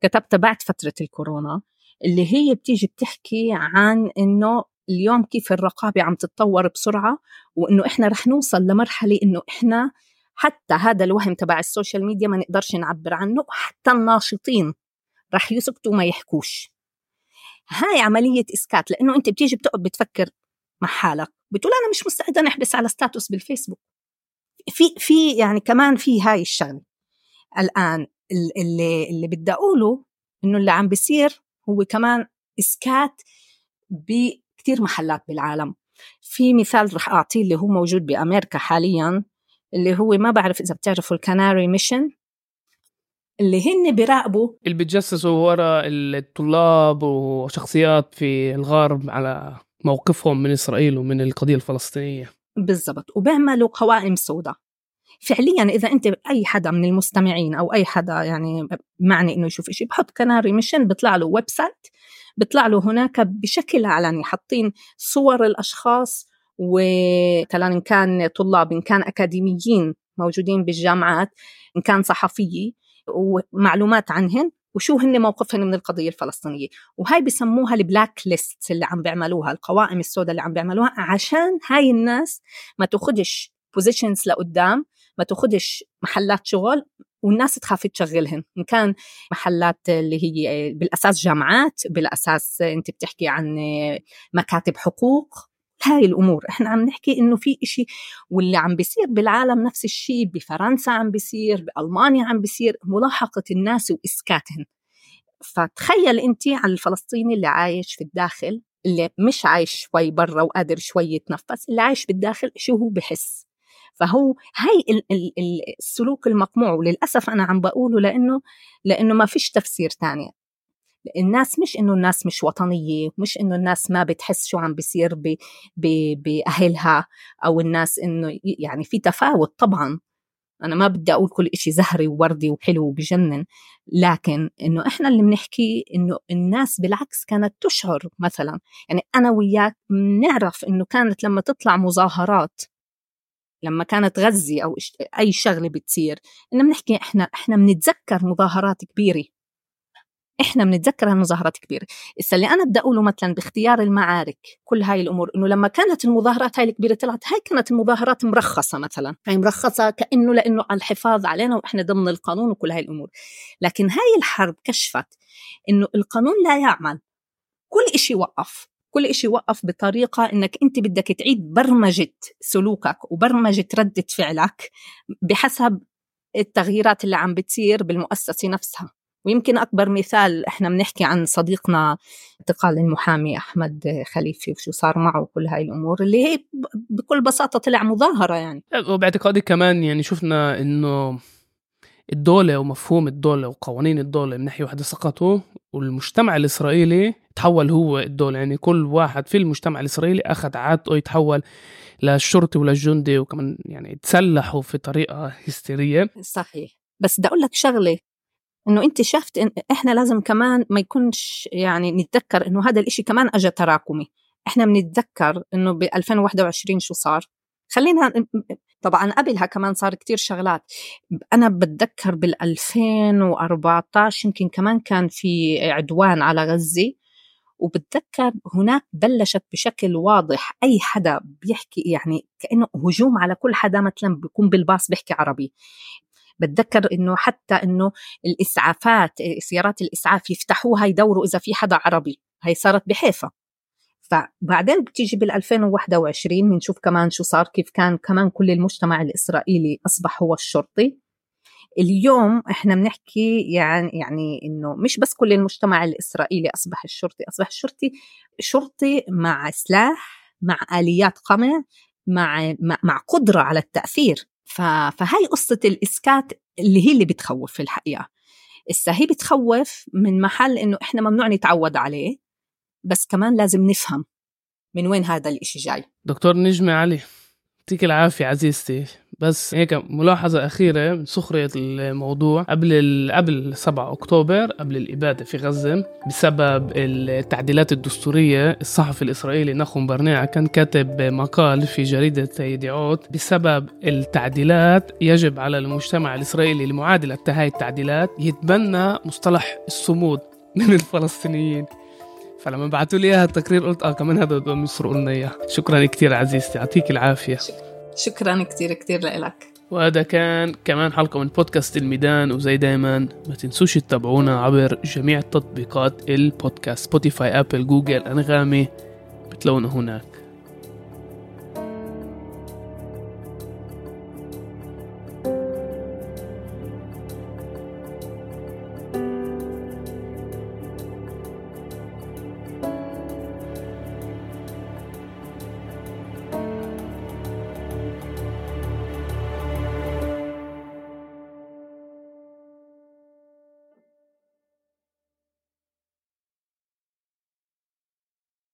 كتبتها بعد فترة الكورونا اللي هي بتيجي بتحكي عن إنه اليوم كيف الرقابة عم تتطور بسرعة وإنه إحنا رح نوصل لمرحلة إنه إحنا حتى هذا الوهم تبع ال social media ما نقدرش نعبر عنه حتى الناشطين رح يسكتوا ما يحكوش. هاي عملية إسكات لأنه أنت بتيجي بتقعد بتفكر مع حالك بتقول أنا مش مستعدة نحبس على status بالفيسبوك. في في يعني كمان في هاي الشغلة. الآن اللي اللي بدي أقوله إنه اللي عم بيصير هو كمان إسكات بكثير محلات بالعالم. في مثال رح أعطيه اللي هو موجود بأمريكا حاليا اللي هو ما بعرف إذا بتعرفوا الكناري ميشن. اللي هن بيراقبوا اللي بتجسسوا ورا الطلاب وشخصيات في الغرب على موقفهم من إسرائيل ومن القضية الفلسطينية. بالضبط. وبيعملوا قوائم سوداء. فعليا إذا أنت اي حدا من المستمعين أو أي حدا يعني معنيّ إنه يشوف شيء بحط كناري ميشن بيطلع له website بيطلع له هناك بشكل علني حاطين صور الأشخاص ومثلا إن كان طلاب إن كان أكاديميين موجودين بالجامعات إن كان صحفيين ومعلومات عنهن وشو هن موقفهن من القضية الفلسطينية. وهاي بسموها ال black list اللي عم بيعملوها القوائم السوداء اللي عم بيعملوها عشان هاي الناس ما تاخدش positions لقدام ما تاخدش محلات شغل والناس تخاف تشغلهن. إن كان محلات اللي هي بالأساس جامعات بالأساس أنت بتحكي عن مكاتب حقوق هاي الأمور. إحنا عم نحكي إنه في إشي واللي عم بيصير بالعالم نفس الشيء بفرنسا عم بيصير بألمانيا عم بيصير ملاحقة الناس واسكاتهم فتخيل أنت على الفلسطيني اللي عايش في الداخل اللي مش عايش شوي برا وقادر شوي يتنفس اللي عايش بالداخل شو هو بحس؟ فهو هاي السلوك المقموع وللأسف أنا عم بقوله لأنه لأنه ما فيش تفسير ثاني الناس مش إنه الناس مش وطنية مش إنه الناس ما بتحس شو عم بيصير بأهلها أو الناس إنه يعني في تفاوت طبعا. أنا ما بدي أقول كل إشي زهري ووردي وحلو وبجنن لكن إنه إحنا اللي بنحكي إنه الناس بالعكس كانت تشعر مثلا. يعني أنا وياك بنعرف إنه كانت لما تطلع مظاهرات لما كانت غزة أو أي شغلة بتصير إنه بنحكي إحنا إحنا بنتذكر مظاهرات كبيرة. إحنا بنتذكر هالمظاهرات كبيرة. هسه اللي أنا بدي أقوله مثلا باختيار المعارك كل هاي الأمور إنه لما كانت المظاهرات هاي الكبيرة طلعت هاي كانت المظاهرات مرخصة مثلا. هاي مرخصة كأنه لأنه على الحفاظ علينا وإحنا ضمن القانون وكل هاي الأمور. لكن هاي الحرب كشفت إنه القانون لا يعمل. كل شيء وقف. كل شيء وقف بطريقة إنك أنت بدك تعيد برمجة سلوكك وبرمجة ردة فعلك بحسب التغييرات اللي عم بتصير بالمؤسسة نفسها. ويمكن أكبر مثال إحنا بنحكي عن صديقنا انتقال المحامي أحمد خليفي وشو صار معه وكل هاي الأمور اللي هي بكل بساطة طلع مظاهرة يعني. وباعتقادي كمان يعني شفنا إنه الدولة ومفهوم الدولة وقوانين الدولة من ناحية واحدة سقطوا والمجتمع الإسرائيلي تحول هو الدولة يعني كل واحد في المجتمع الإسرائيلي أخذ عادته يتحول للشرطي وللجندي وكمان يعني تسلحوا في طريقة هستيرية. صحيح. بس بدي أقول لك شغلة إنه أنت شفت إن إحنا لازم كمان ما يكونش يعني نتذكر إنه هذا الإشي كمان اجى تراكمي. إحنا بنتذكر إنه ب 2021 شو صار. خلينا طبعا قبلها كمان صار كتير شغلات. أنا بتذكر بال 2014 يمكن كمان كان في عدوان على غزة. وبتذكر هناك بلشت بشكل واضح أي حدا بيحكي يعني كأنه هجوم على كل حدا مثلا بيكون بالباص بيحكي عربي. بتذكر إنه حتى إنه الإسعافات سيارات الإسعاف يفتحوها يدوروا إذا في حدا عربي. هي صارت بحيفا. فبعدين بتيجي بال 2021 بنشوف كمان شو صار كيف كان كمان كل المجتمع الإسرائيلي أصبح هو الشرطي. اليوم إحنا بنحكي يعني يعني إنه مش بس كل المجتمع الإسرائيلي أصبح الشرطي أصبح الشرطي شرطي مع سلاح مع آليات قمع مع مع قدرة على التأثير. فهي قصة الإسكات اللي هي اللي بتخوف في الحقيقة. إسا هي بتخوف من محل إنه إحنا ممنوع نتعود عليه بس كمان لازم نفهم من وين هذا الإشي جاي. دكتور نجمة علي. يعطيك العافية عزيزتي. بس هيك ملاحظة أخيرة من سخرية الموضوع. قبل قبل 7 أكتوبر قبل الإبادة في غزة بسبب التعديلات الدستورية الصحفي الإسرائيلي نخوم برنيعة كان كاتب مقال في جريدة يدعوت بسبب التعديلات يجب على المجتمع الإسرائيلي لمعادلة هاي التعديلات يتبنى مصطلح الصمود من الفلسطينيين. فلما بعثوا لي إياها التقرير قلت آه كمان هذا بدهم يسرقوا لنا اياه شكرا كثير عزيزتي يعطيك العافية. شكرا كثير كثير لك وهذا كان كمان حلقة من بودكاست الميدان وزي دايما ما تنسوش تتابعونا عبر جميع تطبيقات البودكاست سبوتيفاي أبل جوجل أنغامي بتلاقونا هناك.